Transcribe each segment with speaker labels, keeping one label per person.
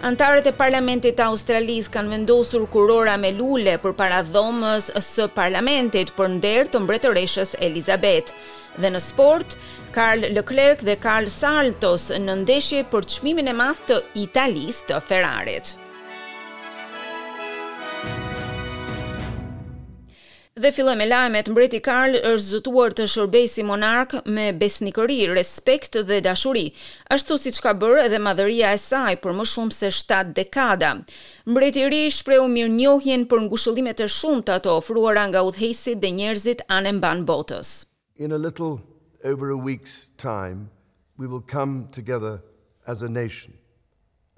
Speaker 1: Anëtarët e Parlamentit të Australisë kanë vendosur kurora me lule përpara Dhomës së Parlamentit për nder të Mbretëreshës Elizabeth. Dhe në sport, Karl Leclerc dhe Carl Saltos në ndeshje për çmimin e madh të Italisë të Ferrarit. Dhe filloj me lajmet, Mbreti Karl është zotuar të shërbejë si monark me besnikëri, respekt dhe dashuri, ashtu siç ka bërë edhe madhëria e saj për më shumë se shtatë dekada. Mbreti i ri shprehu mirënjohjen për ngushëllimet e shumta të ofruara nga udhëheqësit dhe njerëzit anembanë botës.
Speaker 2: In a little over a week's time we will come together as a nation,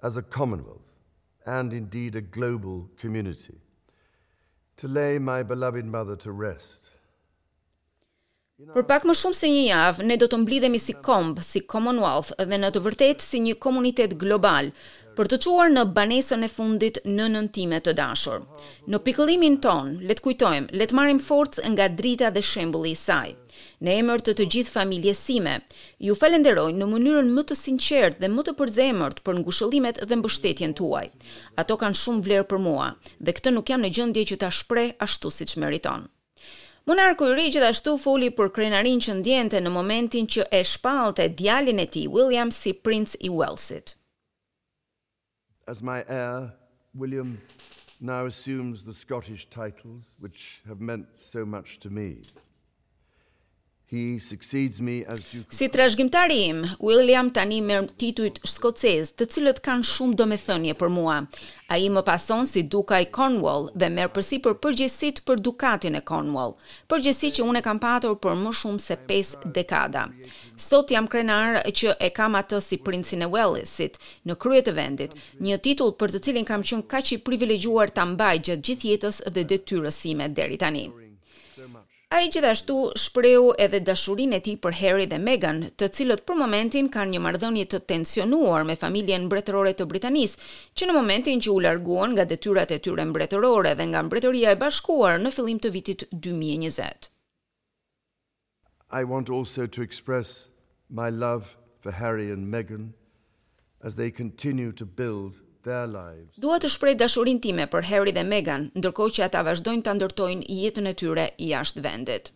Speaker 2: as a commonwealth and indeed a global community. To lay my beloved mother to rest.
Speaker 1: Për pak më shumë se një javë, ne do të mblidhemi si komb, si Commonwealth dhe në të vërtetë si një komunitet global, për të çuar në banesën e fundit nënën time të dashur. Në pikëllimin tonë, le të kujtojmë, le të marrim forcë nga drita dhe shembulli i saj. Në emër të të gjithë familjes sime, ju falënderoj në mënyrën më të sinqertë dhe më të përzemërt për ngushëllimet dhe mbështetjen tuaj. Ato kanë shumë vlerë për mua, dhe këtë nuk jam në gjendje që ta shpreh ashtu siç meriton. Monarku i ri gjithashtu foli për krenarinë që ndjente në momentin që e shpallte djalin e tij, William si princ i Uellsit.
Speaker 2: As my heir, William, now assumes the Scottish titles which have meant so much to me. He succeeds me as Duke of
Speaker 1: Si trashëgimtari im, William tani merr titujt skocezë, të cilët kanë shumë domethënie për mua. Ai më pason si Duka i Cornwall dhe merr përsipër përgjegjësitë për Dukatin e Cornwall, përgjegjësi që unë e kam patur për më shumë se pesë dekada. Sot jam krenar që e kam atë si Princin e Uellesit, në krye të vendit, një titull për të cilin kam qenë kaq i privilegjuar ta mbaj gjatë gjithë jetës dhe detyrës sime deri tani. Ai gjithashtu shprehu edhe dashurinë e tij për Harry dhe Meghan, të cilët për momentin kanë një marrëdhënie të tensionuar me familjen mbretërore të Britanisë, që në momentin që u larguan nga detyrat e tyre mbretërore dhe nga Mbretëria e Bashkuar në fillim të vitit dy mijë e njëzet.
Speaker 2: I want also to express my love for Harry and Meghan as they continue to build their lives.
Speaker 1: Dua të shpreh dashurinë time për Harry dhe Meghan, ndërkohë që ata vazhdojnë ta ndërtojnë jetën e tyre jashtë vendit.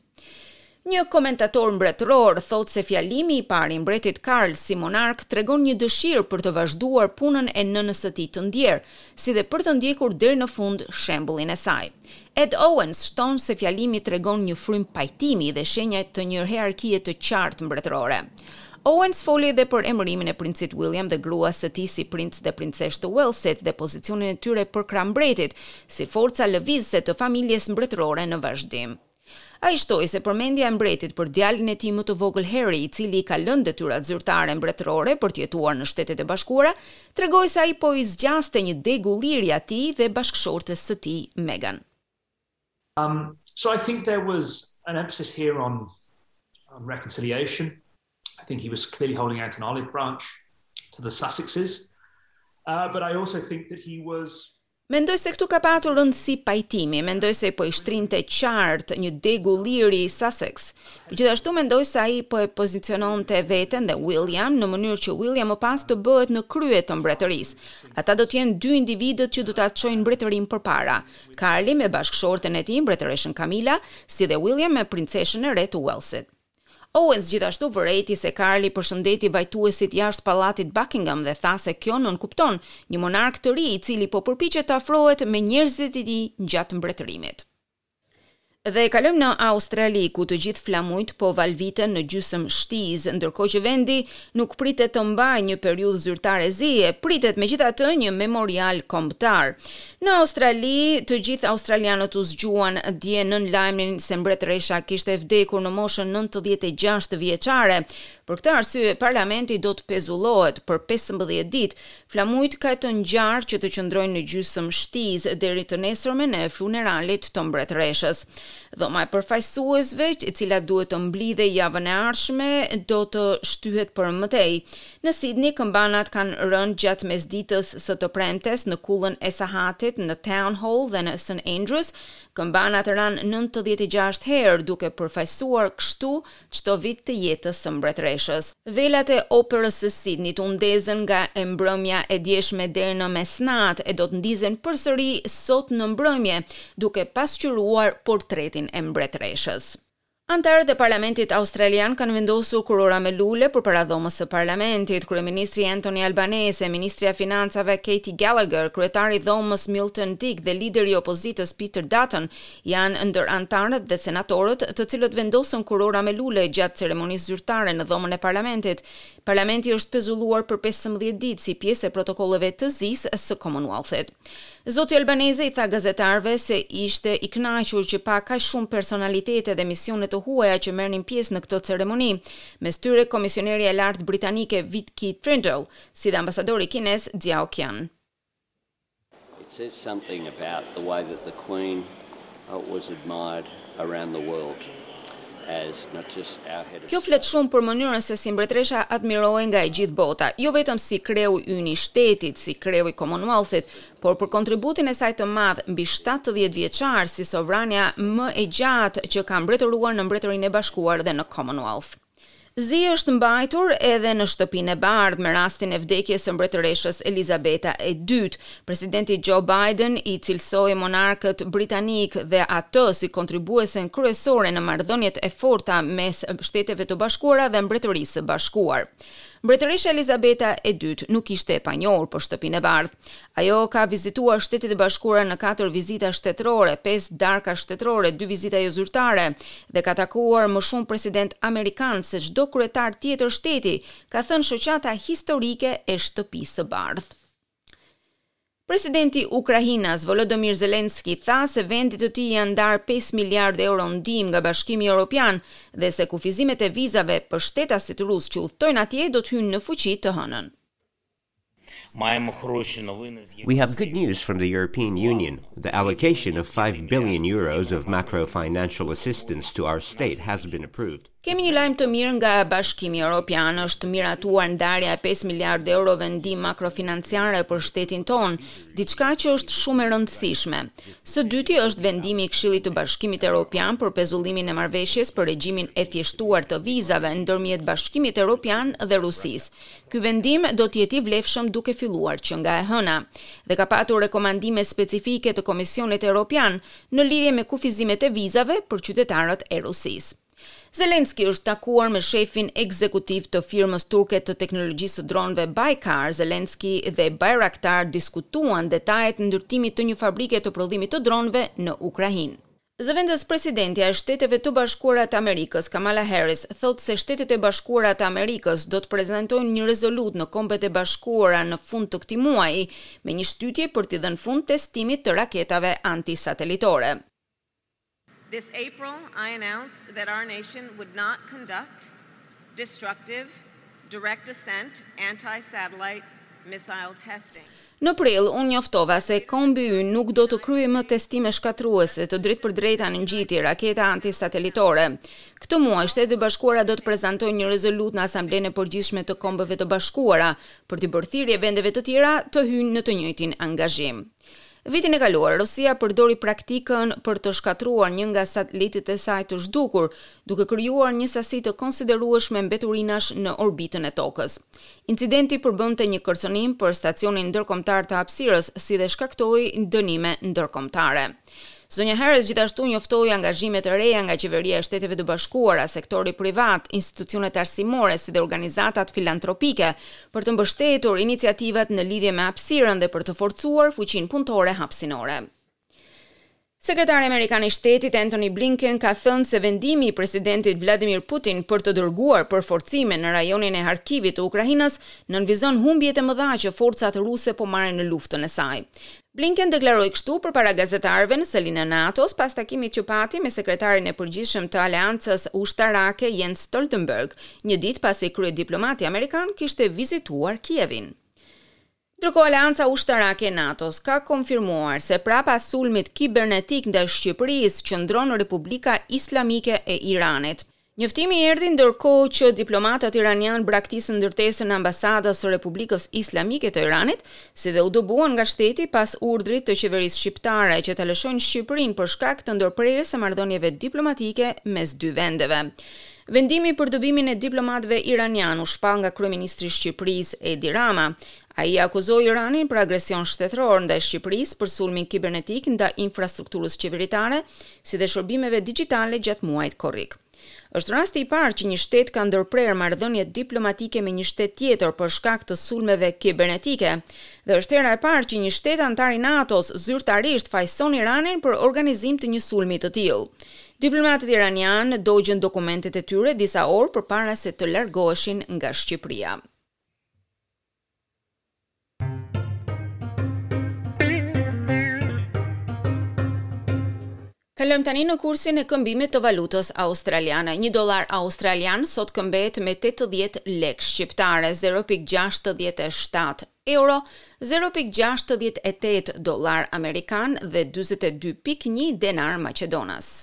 Speaker 1: Një komentator mbretëror thotë se fjalimi i parë i mbretit Karl si monark tregon një dëshirë për të vazhduar punën e nënës së tij të ndjerë, si dhe për të ndjekur deri në fund shembullin e saj. Ed Owens shton se fjalimi tregon një frymë pajtimi dhe shenja të një hierarkie të qartë mbretërore. Owens foli edhe për emërimin e Princit William dhe gruas së tij si Princ dhe Princeshë të Uellsit dhe pozicionin e tyre përkrah mbretit, si forca lëvizëse të familjes mbretërore në vazhdim. Ai shtoi se përmendja e mbretit për djalin e tij më të vogël Harry, i cili i ka lënë detyrat zyrtare mbretërore për të jetuar në Shtetet e Bashkuara, tregoi se ai po i zgjaste një degë ulliri atij dhe bashkëshortes së tij, Meghan.
Speaker 3: Um, so I think there was an emphasis here on um, reconciliation. I think he was clearly holding out an olive branch to the Sussexes. Uh, but I also think that he was
Speaker 1: Mendoj se këtu ka patur rëndësi pajtimi, mendoj se po i shtrinte qartë një degë ulliri Sussex. Gjithashtu mendoj se ai po e poziciononte veten dhe William në mënyrë që William më pas të bëhet në krye të mbretërisë. Ata do të jenë dy individët që do ta çojnë mbretërinë përpara, Karli me bashkëshorten e tij, mbretëreshën Camilla, si dhe William me princeshën e re të Uellsit. Owens gjithashtu vërejti se Karli përshëndeti vajtuesit jashtë pallatit Buckingham dhe tha se kjo nënkupton një monark të ri i cili po përpiqet të afrohet me njerëzit e tij gjatë mbretërimit. Dhe kalojmë në Australi, ku të gjithë flamujt po valviten në gjysëm shtizë, ndërkohë që vendi nuk pritet të mbajë një periudhë zyrtare zie, pritet megjithatë një memorial kombëtar. Në Australi, të gjithë australianët u zgjuan dje nën lajmin se mbretëresha kishte vdekur në moshën nëntëdhjetë e gjashtë vjeçare. Për këtë arsye, parlamenti do të pezullohet për pesëmbëdhjetë ditë. Flamujt ka të ngjarë që të qëndrojnë në gjysmë shtizë deri të nesërmen e funeralit të mbretëreshës. Dhoma e Përfaqësuesve, e cila duhet të mblidhej javën e ardhshme, do të shtyhet për më tej. Në Sidni, këmbanat kanë rënë gjatë mesditës së të premtes në kullën e sahatit, në Town Hall dhe në St Andrews. Këmbanat ranë nëntëdhjetë e gjashtë herë, duke përfaqësuar kështu çdo vit të jetës së mbretëreshës. Velat e Operës së Sidnit u ndezën nga e mbrëmja e djeshme deri në mesnatë e do të ndizen përsëri sot në mbrëmje, duke pasqyruar portretin e mbretëreshës. Anëtarët e parlamentit australian kanë vendosur kurora me lule përpara Dhomës së Parlamentit. Kryeministri Anthony Albanese, ministrja e Financave Katy Gallagher, kryetari i Dhomës Milton Dick dhe lideri i opozitës Peter Dutton janë ndër anëtarët dhe senatorët të cilët vendosën kurora me lule gjatë ceremonisë zyrtare në Dhomën e Parlamentit. Parlamenti është pezulluar për pesëmbëdhjetë ditë si pjesë e protokolleve të zisë së Commonwealth-it. Zoti Albanese i tha gazetarëve se ishte i kënaqur që pa kaq shumë personalitete dhe misione të huaja që merrnin pjesë në këtë ceremoni, mes tyre Komisionerja e Lartë britanike Vicki Treadell, si dhe ambasadori kinez Xiao Qian. Kjo flet shumë për mënyrën se si mbretëresha admirohej nga e gjithë bota, jo vetëm si kreu ynë i shtetit, si kreu i Commonwealth-it, por për kontributin e saj të madh mbi shtatëdhjetë vjeçar si sovrania më e gjatë që ka mbretëruar në Mbretërinë e Bashkuar dhe në Commonwealth. Zi është mbajtur edhe në Shtëpinë e Bardhë me rastin e vdekjes së Mbretëreshës Elizabeta e Dytë. Presidenti Joe Biden i cilësoi monarkët britanikë dhe atë si kontribuesen kryesore në marrëdhëniet e forta mes Shteteve të Bashkuara dhe Mbretërisë së Bashkuar. Mbretëresha Elizabeta e Dytë nuk ishte e panjohur për Shtëpinë e Bardhë. Ajo ka vizituar Shtetet e Bashkuara në katër vizita shtetërore, pesë darka shtetërore, dy vizita jozyrtare dhe ka takuar më shumë presidentë amerikanë se çdo kryetar tjetër shteti, ka thënë shoqata historike e Shtëpisë së Bardhë. Presidenti ukrainas, Volodymyr Zelensky, tha se vendit të tij i janë ndarë pesë miliardë euro ndihmë nga Bashkimi Europian dhe se kufizimet e vizave për shtetasit rus që udhëtojnë atje do të hyjnë në fuqi të hënën.
Speaker 4: We have good news from the European Union, the allocation of five billion euros of macro financial assistance to our state has been approved.
Speaker 1: Kemi një lajm të mirë nga Bashkimi Europian, është miratuar ndarja e 5 miliardë eurove ndihmë makrofinanciare për shtetin tonë, diçka që është shumë e rëndësishme. Së dyti është vendimi i Këshillit të Bashkimit Europian për pezullimin e marrëveshjes për regjimin e thjeshtuar të vizave ndërmjet Bashkimit Europian dhe Rusisë. Ky vendim do të jetë i vlefshëm duke filluar që nga e hëna dhe ka patur rekomandime specifike të Komisionit Europian në lidhje me kufizimet e vizave për qytetarët e Rusisë. Zelensky është takuar me shefin ekzekutiv të firmës turke të teknologjisë së dronëve Baykar, Zelensky dhe Bayraktar diskutuan detajet e ndërtimit të një fabrike të prodhimit të dronëve në Ukrainë. Zëvendëspresidentja e Shteteve të Bashkuara të Amerikës, Kamala Harris, thotë se Shtetet e Bashkuara të Amerikës do të prezentojnë një rezolutë në Kombet e Bashkuara në fund të këtij muaji, me një shtytje për t'i dhënë fund testimit të raketave anti-satelitore.
Speaker 5: This April I announced that our nation would not conduct destructive direct-ascent anti-satellite missile testing.
Speaker 1: Në prill, unë njoftova se kombi ynë nuk do të kryejë më testime shkatërruese të drejtpërdrejta në ngjiti, raketa antisatelitore. Këtë muaj, Shtetet e Bashkuara do të prezantojnë një rezolutë në Asamblenë e Përgjithshme të Kombeve të Bashkuara, për t'i bërë thirrje vendeve të tjera të hyjnë në të njëjtin angazhim. Vitin e kaluar, Rusia përdori praktikën për të shkatërruar një nga satelitët e saj të zhdukur, duke krijuar një sasi të konsiderueshme mbeturinash në orbitën e Tokës. Incidenti përbënte një kërcënim për stacionin ndërkombëtar të hapësirës, si dhe shkaktoi dënime ndërkombëtare. Zonja Harris gjithashtu njoftoi angazhime të reja nga Qeveria e Shteteve të Bashkuara, sektori privat, institucionet arsimore si dhe organizatat filantropike për të mbështetur iniciativat në lidhje me hapësirën dhe për të forcuar fuqinë punëtore hapësinore. Sekretari amerikan i Shtetit, Antony Blinken, ka thënë se vendimi i presidentit Vladimir Putin për të dërguar përforcime në rajonin e Harkivit të Ukrainës nënvizon humbjet e mëdha që forcat ruse po marrin në luftën e saj. Blinken deklaroi kështu përpara gazetarëve në selinë e NATO-s pas takimit që pati me sekretarin e përgjithshëm të Aleancës Ushtarake, Jens Stoltenberg, një ditë pasi kryediplomati amerikan kishte vizituar Kievin. Ndërkohë aleanca ushtarake e NATO-s ka konfirmuar se prapa sulmit kibernetik ndaj Shqipërisë qëndron Republika Islamike e Iranit. Njoftimi erdhi ndërkohë që diplomatët iranianë braktisën ndërtesën e ambasadës së Republikës Islamike të Iranit, si dhe u dëbuan nga shteti pas urdhrit të qeverisë shqiptare që ta lëshojnë Shqipërinë për shkak të ndërprerjes së marrëdhënieve diplomatike mes dy vendeve. Vendimi për dëbimin e diplomatëve iranianë u shpall nga kryeministri i Shqipërisë, Edi Rama. Ai e akuzoi Iranin për agresion shtetëror ndaj Shqipërisë për sulmin kibernetik ndaj infrastrukturës qeveritare, si dhe shërbimeve digjitale gjatë muajit korrik. Është rasti i parë që një shtet ka ndërprerë marrëdhënie diplomatike me një shtet tjetër për shkak të sulmeve kibernetike dhe është hera e parë që një shtet anëtar i NATO-s zyrtarisht fajëson Iranin për organizim të një sulmi të tillë. Diplomatët iranianë dogjën dokumentet e tyre disa orë përpara se të largoheshin nga Shqipëria. Kalojmë tani në kursin e këmbimit të valutës australiane. Një dollar australian sot këmbehet me 80 lekë shqiptare, 0.67 euro, zero pikë gjashtëdhjetë e tetë dollarë amerikanë dhe dyzet e dy pikë një denarë maqedonas.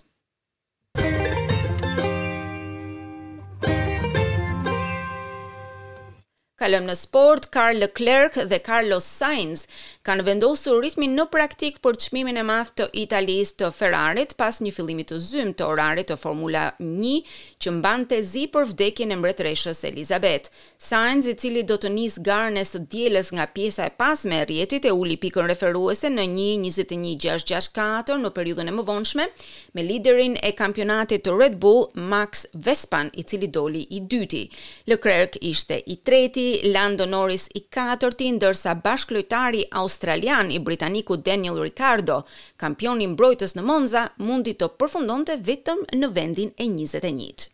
Speaker 1: Kalojmë në sport, Karl Leclerc dhe Carlos Sainz kanë vendosur ritmin në praktikë për çmimin e madh të Italisë të Ferrarit pas një fillimi të zymtë të orarit të Formula 1 që mbante zi për vdekjen e mbretëreshës Elizabeth. Sainz, i cili do të nisë garën e së dielës nga pjesa e pasme e rrjetit, e uli pikën referuese në një njëzet e një gjashtë gjashtë katër në periudhën e mëvonshme, me liderin e kampionatit të Red Bull, Max Verstappen, i cili doli i dyti. Leclerc ishte i treti, Lando Norris i katërti, ndërsa bashkëlojtari australian i britanikut Daniel Ricciardo, kampioni mbrojtës në Monza, mundi të përfundonte vetëm në vendin e njëzet e njëtë.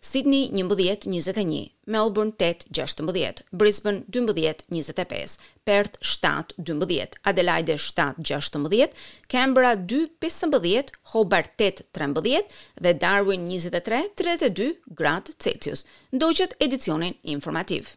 Speaker 1: Sidni, njëmbëdhjetë, njëzet e një, Melbourne, tetë, gjashtëmbëdhjetë, Brisbane, dymbëdhjetë, njëzet e pesë, Perth, shtatë, dymbëdhjetë, Adelaide, shtatë, gjashtëmbëdhjetë, Canberra, dy, pesëmbëdhjetë, Hobart, tetë, trembëdhjetë dhe Darwin, njëzet e tre, tridhjetë e dy, gradë Celsius. Ndoqët edicionin informativ.